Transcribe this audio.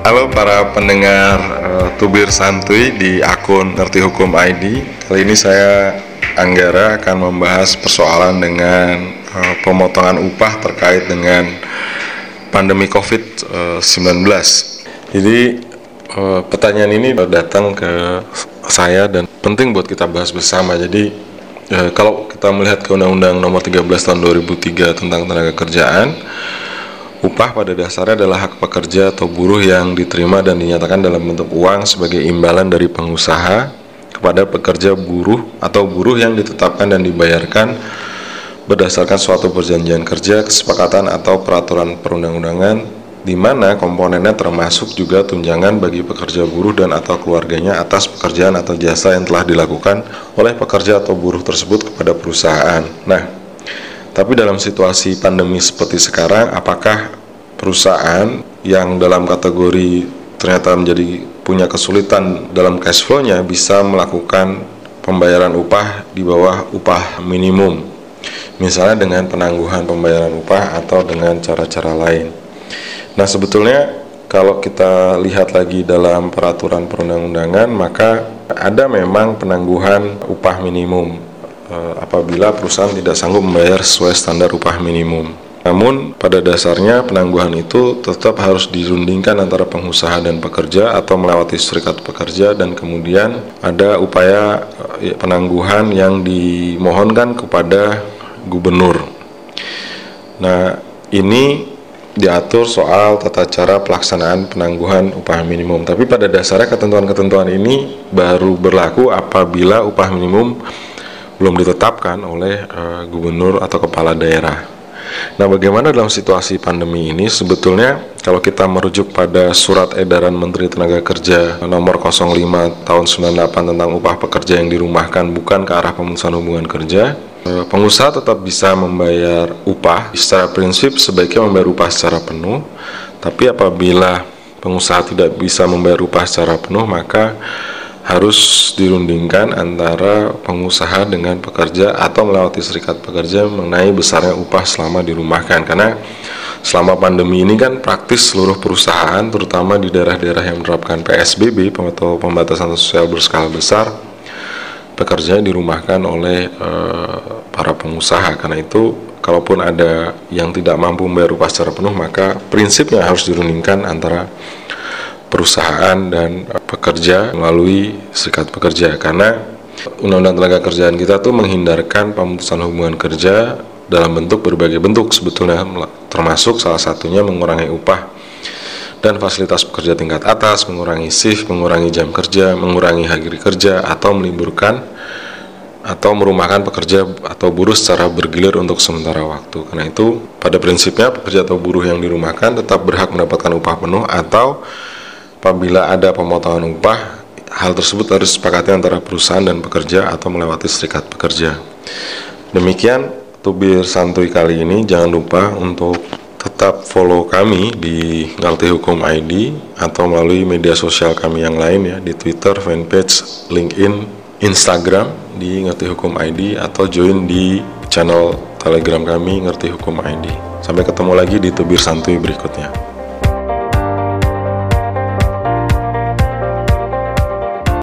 Halo para pendengar uh, Tubir Santuy di akun Ngerti Hukum ID. Kali ini saya Anggara akan membahas persoalan dengan uh, pemotongan upah terkait dengan pandemi COVID-19. Jadi uh, pertanyaan ini datang ke saya dan penting buat kita bahas bersama. Jadi uh, kalau kita melihat ke Undang-Undang Nomor 13 Tahun 2003 tentang tenaga kerjaan Upah pada dasarnya adalah hak pekerja atau buruh yang diterima dan dinyatakan dalam bentuk uang sebagai imbalan dari pengusaha kepada pekerja buruh atau buruh yang ditetapkan dan dibayarkan berdasarkan suatu perjanjian kerja, kesepakatan atau peraturan perundang-undangan di mana komponennya termasuk juga tunjangan bagi pekerja buruh dan atau keluarganya atas pekerjaan atau jasa yang telah dilakukan oleh pekerja atau buruh tersebut kepada perusahaan. Nah, tapi dalam situasi pandemi seperti sekarang, apakah perusahaan yang dalam kategori ternyata menjadi punya kesulitan dalam cash flow-nya bisa melakukan pembayaran upah di bawah upah minimum, misalnya dengan penangguhan pembayaran upah atau dengan cara-cara lain. Nah, sebetulnya kalau kita lihat lagi dalam peraturan perundang-undangan, maka ada memang penangguhan upah minimum apabila perusahaan tidak sanggup membayar sesuai standar upah minimum. Namun pada dasarnya penangguhan itu tetap harus dirundingkan antara pengusaha dan pekerja atau melewati serikat pekerja dan kemudian ada upaya eh, penangguhan yang dimohonkan kepada gubernur. Nah, ini diatur soal tata cara pelaksanaan penangguhan upah minimum. Tapi pada dasarnya ketentuan-ketentuan ini baru berlaku apabila upah minimum belum ditetapkan oleh uh, gubernur atau kepala daerah. Nah, bagaimana dalam situasi pandemi ini? Sebetulnya kalau kita merujuk pada surat edaran Menteri Tenaga Kerja nomor 05 tahun 98 tentang upah pekerja yang dirumahkan bukan ke arah pemutusan hubungan kerja, eh, pengusaha tetap bisa membayar upah secara prinsip sebaiknya membayar upah secara penuh. Tapi apabila pengusaha tidak bisa membayar upah secara penuh, maka harus dirundingkan antara pengusaha dengan pekerja atau melewati serikat pekerja mengenai besarnya upah selama dirumahkan. Karena selama pandemi ini kan praktis seluruh perusahaan terutama di daerah-daerah yang menerapkan PSBB atau pembatasan sosial berskala besar pekerja dirumahkan oleh e, para pengusaha. Karena itu kalaupun ada yang tidak mampu membayar upah secara penuh maka prinsipnya harus dirundingkan antara perusahaan dan uh, pekerja melalui serikat pekerja karena undang-undang tenaga kerjaan kita tuh menghindarkan pemutusan hubungan kerja dalam bentuk berbagai bentuk sebetulnya termasuk salah satunya mengurangi upah dan fasilitas pekerja tingkat atas, mengurangi shift, mengurangi jam kerja, mengurangi hari kerja atau meliburkan atau merumahkan pekerja atau buruh secara bergilir untuk sementara waktu. Karena itu, pada prinsipnya pekerja atau buruh yang dirumahkan tetap berhak mendapatkan upah penuh atau apabila ada pemotongan upah, hal tersebut harus disepakati antara perusahaan dan pekerja atau melewati serikat pekerja. Demikian tubir santuy kali ini. Jangan lupa untuk tetap follow kami di Ngerti Hukum ID atau melalui media sosial kami yang lain ya di Twitter, fanpage, LinkedIn, Instagram di Ngerti Hukum ID atau join di channel Telegram kami Ngerti Hukum ID. Sampai ketemu lagi di tubir santuy berikutnya.